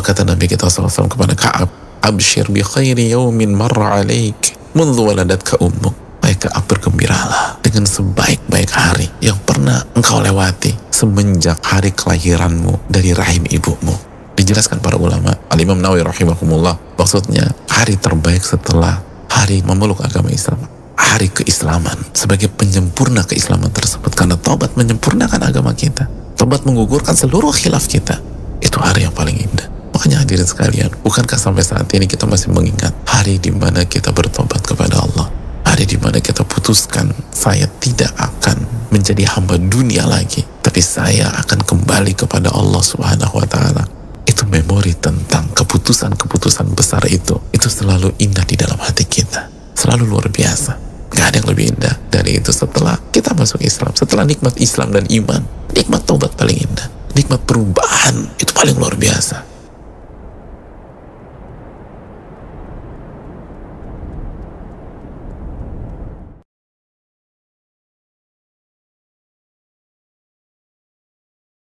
Apa kata Nabi kita SAW kepada Ka'ab? Abshir bi khairi yawmin marra alaik mundu waladatka ummuk. Baik Ka'ab bergembiralah dengan sebaik-baik hari yang pernah engkau lewati semenjak hari kelahiranmu dari rahim ibumu. Dijelaskan para ulama, Al-Imam Nawawi rahimahumullah, maksudnya hari terbaik setelah hari memeluk agama Islam hari keislaman sebagai penyempurna keislaman tersebut karena taubat menyempurnakan agama kita taubat menggugurkan seluruh khilaf kita itu hari yang paling indah hadirin sekalian bukankah sampai saat ini kita masih mengingat hari di mana kita bertobat kepada Allah? Hari di mana kita putuskan saya tidak akan menjadi hamba dunia lagi tapi saya akan kembali kepada Allah subhanahu wa ta'ala. Itu memori tentang keputusan-keputusan besar itu. Itu selalu indah di dalam hati kita. Selalu luar biasa. Gak ada yang lebih indah dari itu setelah kita masuk Islam setelah nikmat Islam dan iman. Nikmat taubat paling indah. Nikmat perubahan itu paling luar biasa